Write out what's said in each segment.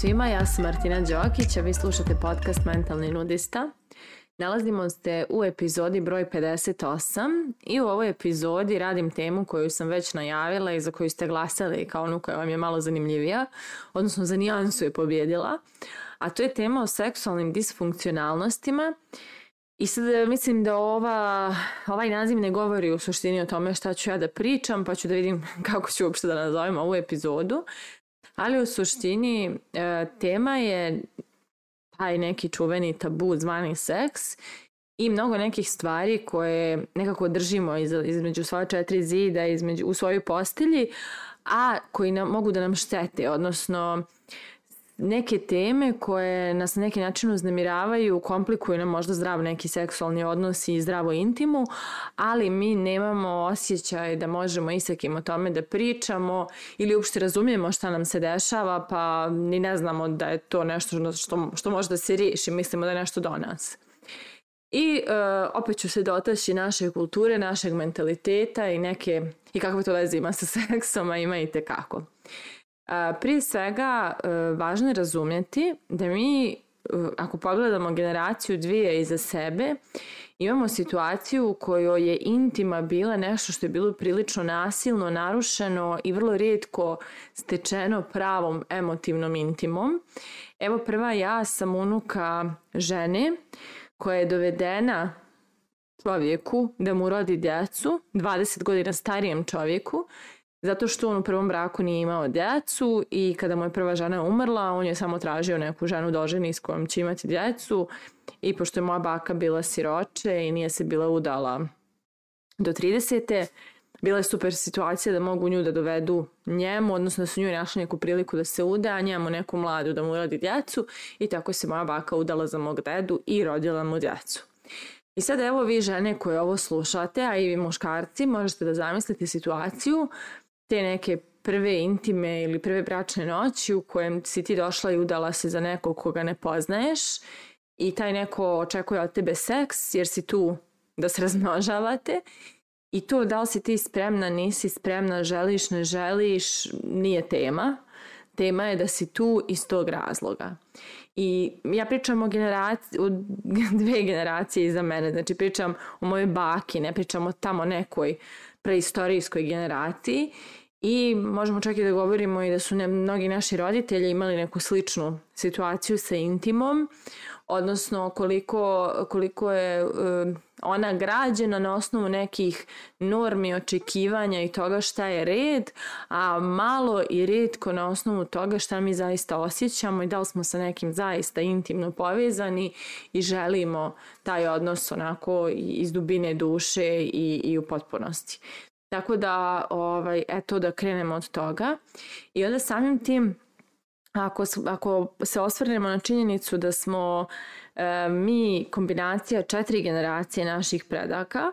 svima, ja sam Martina Đokić, a vi slušate podcast Mentalni nudista. Nalazimo se u epizodi broj 58 i u ovoj epizodi radim temu koju sam već najavila i za koju ste glasali kao onu koja vam je malo zanimljivija, odnosno za nijansu je pobjedila, a to je tema o seksualnim disfunkcionalnostima i sad e, mislim da ova, ovaj naziv ne govori u suštini o tome šta ću ja da pričam, pa ću da vidim kako ću uopšte da nazovem ovu epizodu, ali u suštini e, tema je taj neki čuveni tabu zvani seks i mnogo nekih stvari koje nekako držimo iz, između sva četiri zida, između, u svojoj postelji, a koji nam, mogu da nam štete, odnosno neke teme koje nas na neki način uznemiravaju, komplikuju nam možda zdrav neki seksualni odnos i zdravo intimu, ali mi nemamo osjećaj da možemo i o tome da pričamo ili uopšte razumijemo šta nam se dešava, pa ni ne znamo da je to nešto što, što može da se riješi, mislimo da je nešto do nas. I e, opet ću se dotaći naše kulture, našeg mentaliteta i neke, i kakve to veze ima sa seksom, a ima i tekako. kako. Prije svega, e, važno je razumjeti da mi, e, ako pogledamo generaciju dvije iza sebe, imamo situaciju u kojoj je intima bila nešto što je bilo prilično nasilno, narušeno i vrlo rijetko stečeno pravom emotivnom intimom. Evo prva ja sam unuka žene koja je dovedena čovjeku da mu rodi djecu, 20 godina starijem čovjeku, Zato što on u prvom braku nije imao djecu i kada mu je prva žena umrla, on je samo tražio neku ženu doženi da s kojom će imati djecu i pošto je moja baka bila siroče i nije se bila udala do 30. Bila je super situacija da mogu nju da dovedu njemu, odnosno da su nju našli neku priliku da se uda, a njemu neku mladu da mu rodi djecu i tako se moja baka udala za mog dedu i rodila mu djecu. I sad evo vi žene koje ovo slušate, a i vi muškarci, možete da zamislite situaciju te neke prve intime ili prve bračne noći u kojem si ti došla i udala se za nekog koga ne poznaješ i taj neko očekuje od tebe seks jer si tu da se razmnožavate i to da li si ti spremna, nisi spremna, želiš, ne želiš, nije tema. Tema je da si tu iz tog razloga. I ja pričam o, generaciji, o dve generacije iza mene, znači pričam o mojoj baki, ne pričam o tamo nekoj preistorijskoj generaciji i možemo čak i da govorimo i da su ne, mnogi naši roditelji imali neku sličnu situaciju sa intimom odnosno koliko, koliko je ona građena na osnovu nekih normi, očekivanja i toga šta je red, a malo i redko na osnovu toga šta mi zaista osjećamo i da li smo sa nekim zaista intimno povezani i želimo taj odnos onako iz dubine duše i, i u potpunosti. Tako da, ovaj, eto, da krenemo od toga. I onda samim tim Ako, ako se osvrnemo na činjenicu da smo e, mi kombinacija četiri generacije naših predaka,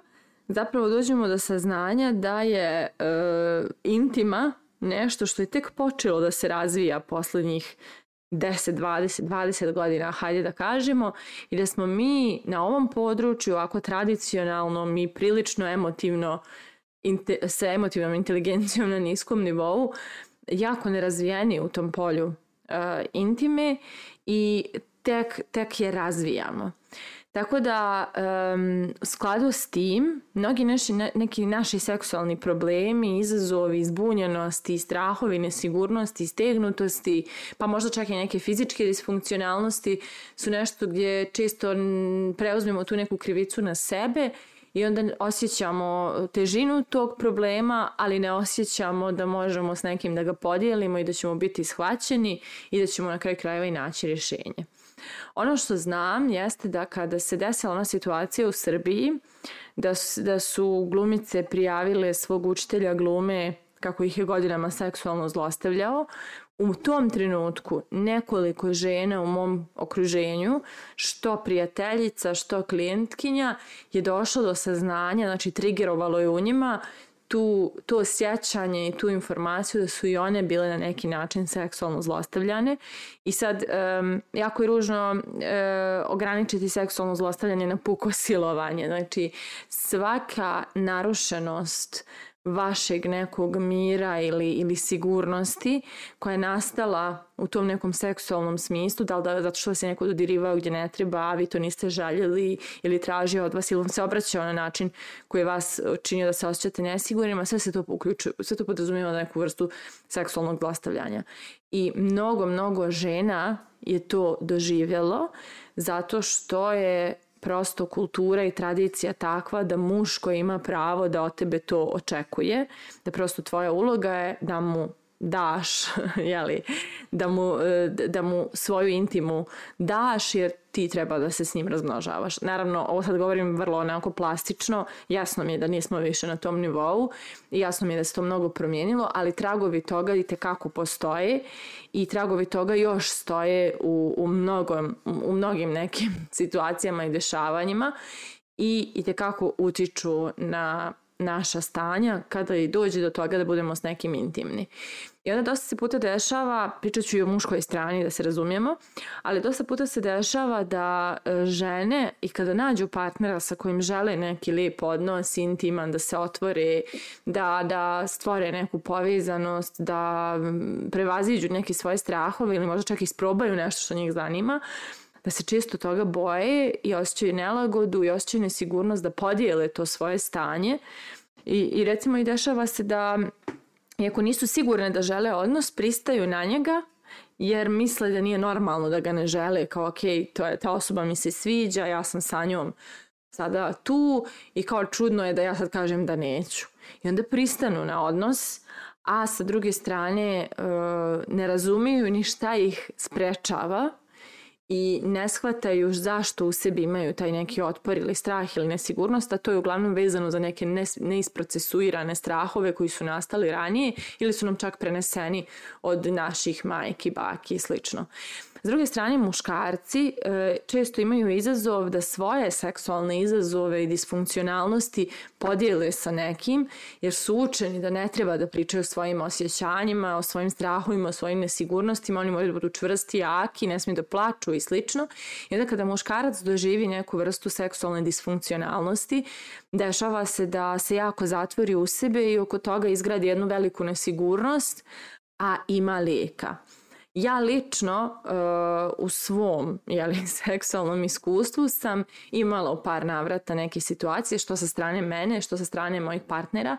zapravo dođemo do saznanja da je e, intima nešto što je tek počelo da se razvija poslednjih 10, 20, 20 godina, hajde da kažemo, i da smo mi na ovom području, ovako tradicionalno i prilično emotivno, inte, sa emotivnom inteligencijom na niskom nivou, jako nerazvijeni u tom polju uh, intime i tek, tek je razvijamo. Tako da, um, u skladu s tim, mnogi naši, neki naši seksualni problemi, izazovi, zbunjenosti, strahovi, nesigurnosti, stegnutosti, pa možda čak i neke fizičke disfunkcionalnosti su nešto gdje često preuzmemo tu neku krivicu na sebe i onda osjećamo težinu tog problema, ali ne osjećamo da možemo s nekim da ga podijelimo i da ćemo biti shvaćeni i da ćemo na kraju krajeva i naći rješenje. Ono što znam jeste da kada se desila ona situacija u Srbiji, da da su glumice prijavile svog učitelja glume kako ih je godinama seksualno zlostavljao, u tom trenutku nekoliko žena u mom okruženju, što prijateljica, što klijentkinja, je došlo do saznanja, znači trigerovalo je u njima tu, to sjećanje i tu informaciju da su i one bile na neki način seksualno zlostavljane. I sad, um, jako je ružno um, ograničiti seksualno zlostavljanje na puko silovanje. Znači, svaka narušenost vašeg nekog mira ili, ili sigurnosti koja je nastala u tom nekom seksualnom smislu, da li da, zato što se neko dodirivao gdje ne treba, a vi to niste željeli ili tražio od vas ili vam se obraćao na način koji je vas činio da se osjećate nesigurnima, sve se to uključuje, sve to podrazumijeva na neku vrstu seksualnog zlostavljanja. I mnogo, mnogo žena je to doživjelo zato što je prosto kultura i tradicija takva da muško ima pravo da od tebe to očekuje, da prosto tvoja uloga je da mu daš, jeli, da mu, e, da mu svoju intimu daš jer ti treba da se s njim razmnožavaš. Naravno, ovo sad govorim vrlo onako plastično, jasno mi je da nismo više na tom nivou i jasno mi je da se to mnogo promijenilo, ali tragovi toga i tekako postoje i tragovi toga još stoje u, u, mnogom, u mnogim nekim situacijama i dešavanjima i i tekako utiču na naša stanja kada i dođe do toga da budemo s nekim intimni. I onda dosta se puta dešava, pričat ću i o muškoj strani da se razumijemo, ali dosta puta se dešava da e, žene i kada nađu partnera sa kojim žele neki lijep odnos, intiman, da se otvore, da, da stvore neku povezanost, da prevaziđu neke svoje strahove ili možda čak isprobaju nešto što njih zanima, pa se često toga boje i osjećaju nelagodu i osjećaju nesigurnost da podijele to svoje stanje. I, i recimo i dešava se da iako nisu sigurne da žele odnos, pristaju na njega jer misle da nije normalno da ga ne žele, kao ok, to je, ta osoba mi se sviđa, ja sam sa njom sada tu i kao čudno je da ja sad kažem da neću. I onda pristanu na odnos, a sa druge strane e, ne razumeju ni šta ih sprečava i ne shvataju zašto u sebi imaju taj neki otpor ili strah ili nesigurnost, a to je uglavnom vezano za neke neisprocesuirane strahove koji su nastali ranije ili su nam čak preneseni od naših majki, baki i slično. S druge strane, muškarci e, često imaju izazov da svoje seksualne izazove i disfunkcionalnosti podijele sa nekim, jer su učeni da ne treba da pričaju o svojim osjećanjima, o svojim strahovima, o svojim nesigurnostima, oni moraju da budu čvrsti, jaki, ne smiju da plaču i slično. I onda kada muškarac doživi neku vrstu seksualne disfunkcionalnosti, dešava se da se jako zatvori u sebe i oko toga izgradi jednu veliku nesigurnost, a ima lijeka. Ja lično uh, u svom jeli, seksualnom iskustvu sam imala u par navrata neke situacije što sa strane mene, što sa strane mojih partnera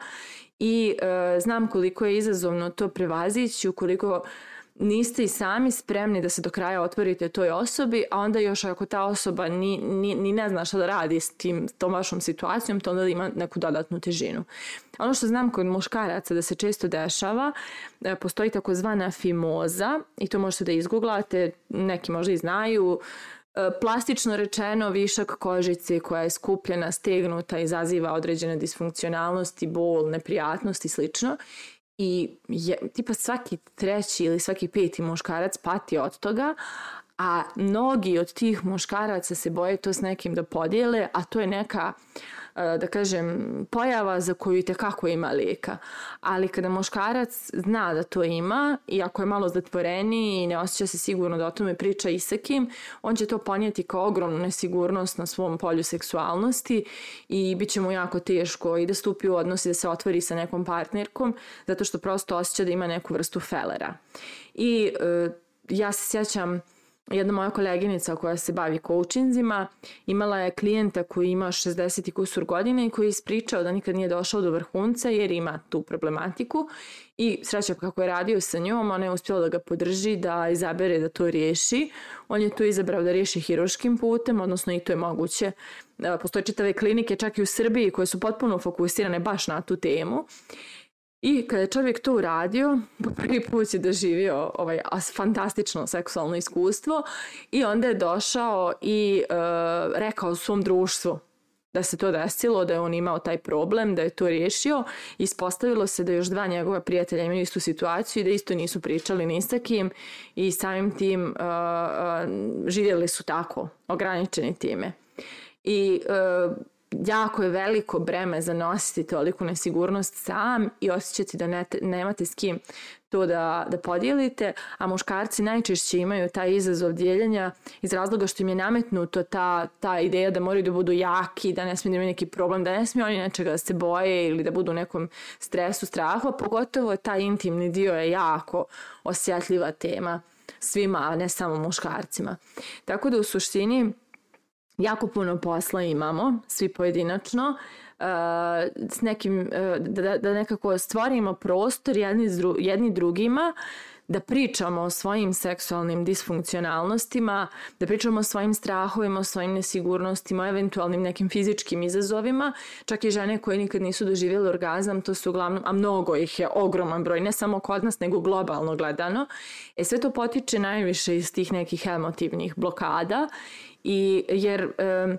i uh, znam koliko je izazovno to prevazići, koliko niste i sami spremni da se do kraja otvorite toj osobi, a onda još ako ta osoba ni, ni, ni ne zna šta da radi s tim, tom vašom situacijom, to onda ima neku dodatnu težinu. Ono što znam kod muškaraca da se često dešava, e, postoji takozvana fimoza i to možete da izgooglate, neki možda i znaju, e, plastično rečeno višak kožice koja je skupljena, stegnuta, izaziva određene disfunkcionalnosti, bol, neprijatnosti i slično i je, tipa svaki treći ili svaki peti muškarac pati od toga, a mnogi od tih muškaraca se boje to s nekim da podijele, a to je neka uh, E, da kažem, pojava za koju te kako ima leka. Ali kada muškarac zna da to ima i ako je malo zatvoreniji i ne osjeća se sigurno da o tome priča i sa kim, on će to ponijeti kao ogromnu nesigurnost na svom polju seksualnosti i bit će mu jako teško i da stupi u odnos i da se otvori sa nekom partnerkom zato što prosto osjeća da ima neku vrstu felera. I e, ja se sjećam jedna moja koleginica koja se bavi coachinzima imala je klijenta koji ima 60 i kusur godina i koji je ispričao da nikad nije došao do vrhunca jer ima tu problematiku i sreća kako je radio sa njom, ona je uspjela da ga podrži, da izabere da to riješi. On je to izabrao da riješi hiruškim putem, odnosno i to je moguće. Postoje čitave klinike čak i u Srbiji koje su potpuno fokusirane baš na tu temu. I kada je čovjek to uradio, po prvi put je doživio ovaj fantastično seksualno iskustvo i onda je došao i e, rekao svom društvu da se to desilo, da je on imao taj problem, da je to riješio. Ispostavilo se da još dva njegova prijatelja imaju istu situaciju i da isto nisu pričali ni sa kim i samim tim uh, uh, živjeli su tako, ograničeni time. I uh, jako je veliko breme za nositi toliku nesigurnost sam i osjećati da ne, nemate s kim to da, da podijelite, a muškarci najčešće imaju taj izazov dijeljenja iz razloga što im je nametnuto ta, ta ideja da moraju da budu jaki, da ne smije da imaju neki problem, da ne smije oni nečega da se boje ili da budu u nekom stresu, strahu, pogotovo taj intimni dio je jako osjetljiva tema svima, a ne samo muškarcima. Tako da u suštini jako puno posla imamo, svi pojedinačno, s nekim, e, da, da, da nekako stvorimo prostor jedni, jedni drugima da pričamo o svojim seksualnim disfunkcionalnostima, da pričamo o svojim strahovima, o svojim nesigurnostima, o eventualnim nekim fizičkim izazovima. Čak i žene koje nikad nisu doživjele orgazam, to su uglavnom, a mnogo ih je, ogroman broj, ne samo kod nas, nego globalno gledano. E sve to potiče najviše iz tih nekih emotivnih blokada i jer... E,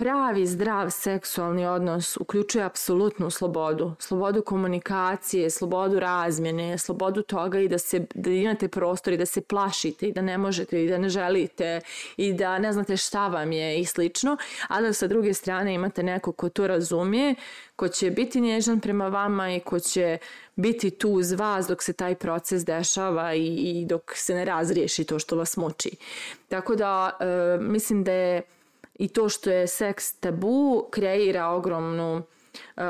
Pravi zdrav seksualni odnos uključuje apsolutnu slobodu, slobodu komunikacije, slobodu razmjene, slobodu toga i da se da imate prostor i da se plašite i da ne možete i da ne želite i da ne znate šta vam je i slično, a da sa druge strane imate nekog ko to razumije, ko će biti nježan prema vama i ko će biti tu uz vas dok se taj proces dešava i, i dok se ne razriješi to što vas muči. Tako da e, mislim da je i to što je seks tabu kreira ogromnu Uh,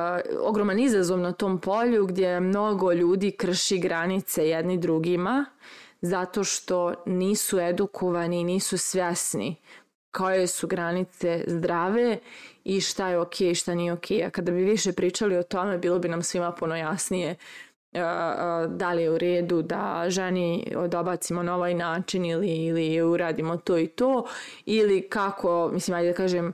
ogroman izazov na tom polju gdje mnogo ljudi krši granice jedni drugima zato što nisu edukovani, nisu svjesni koje su granice zdrave i šta je ok i šta nije ok. A kada bi više pričali o tome, bilo bi nam svima puno jasnije da li je u redu da ženi odobacimo na ovaj način ili, ili uradimo to i to ili kako, mislim ajde da kažem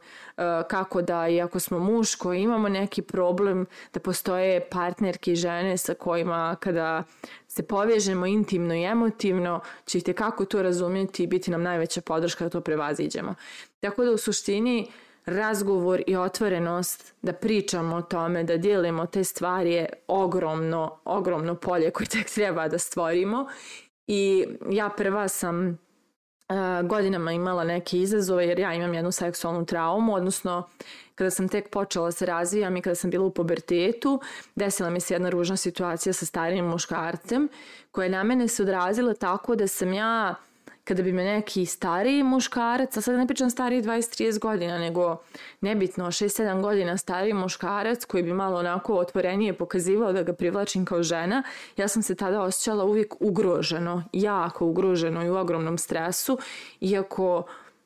kako da i ako smo muško imamo neki problem da postoje partnerke i žene sa kojima kada se povežemo intimno i emotivno će kako to razumjeti i biti nam najveća podrška da to prevaziđemo. Tako da u suštini uh, razgovor i otvorenost da pričamo o tome, da dijelimo te stvari je ogromno, ogromno polje koje tek treba da stvorimo. I ja prva sam godinama imala neke izazove jer ja imam jednu seksualnu traumu, odnosno kada sam tek počela se razvijam i kada sam bila u pubertetu, desila mi se jedna ružna situacija sa starijim muškarcem koja je na mene se odrazila tako da sam ja uh, kada bi me neki stariji muškarac, a sad ne pričam stariji 20-30 godina, nego nebitno 6-7 godina stariji muškarac koji bi malo onako otvorenije pokazivao da ga privlačim kao žena, ja sam se tada osjećala uvijek ugroženo, jako ugroženo i u ogromnom stresu, iako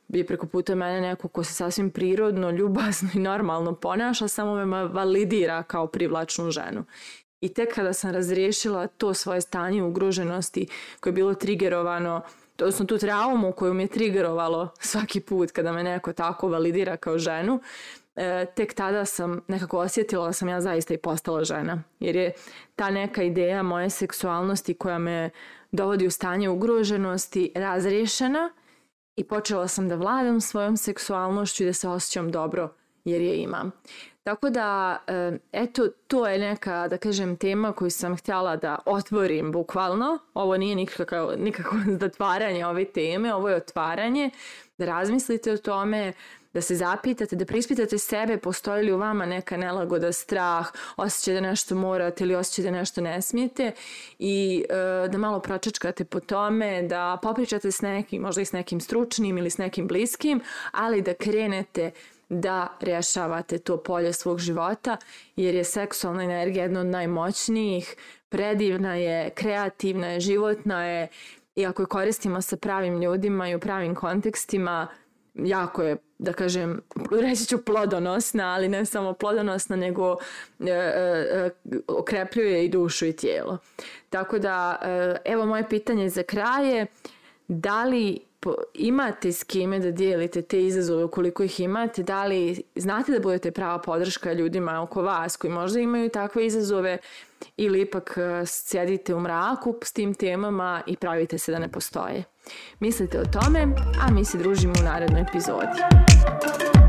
bi preko puta mene neko ko se sasvim prirodno, ljubazno i normalno ponaša, samo me validira kao privlačnu ženu. I tek kada sam razriješila to svoje stanje ugroženosti koje je bilo trigerovano odnosno tu traumu koju mi je triggerovalo svaki put kada me neko tako validira kao ženu, e, tek tada sam nekako osjetila da sam ja zaista i postala žena. Jer je ta neka ideja moje seksualnosti koja me dovodi u stanje ugroženosti razrešena i počela sam da vladam svojom seksualnošću i da se osjećam dobro jer je imam. Tako da, eto, to je neka, da kažem, tema koju sam htjela da otvorim bukvalno. Ovo nije nikako, nikako zatvaranje ove teme, ovo je otvaranje. Da razmislite o tome, da se zapitate, da prispitate sebe, postoji li u vama neka nelagoda, strah, osjećaj da nešto morate ili osjećaj da nešto ne smijete i e, da malo pročačkate po tome, da popričate s nekim, možda i s nekim stručnim ili s nekim bliskim, ali da krenete da rešavate to polje svog života jer je seksualna energija jedna od najmoćnijih, predivna je, kreativna je, životna je i ako je koristimo sa pravim ljudima i u pravim kontekstima, jako je, da kažem, reći ću plodonosna, ali ne samo plodonosna, nego e, e, e okrepljuje i dušu i tijelo. Tako da, e, evo moje pitanje za kraje, da li imate s kime da dijelite te izazove ukoliko ih imate, da li znate da budete prava podrška ljudima oko vas koji možda imaju takve izazove ili ipak e, sjedite u mraku s tim temama i pravite se da ne postoje. Mislite o tome, a mi se družimo u narednoj epizodi.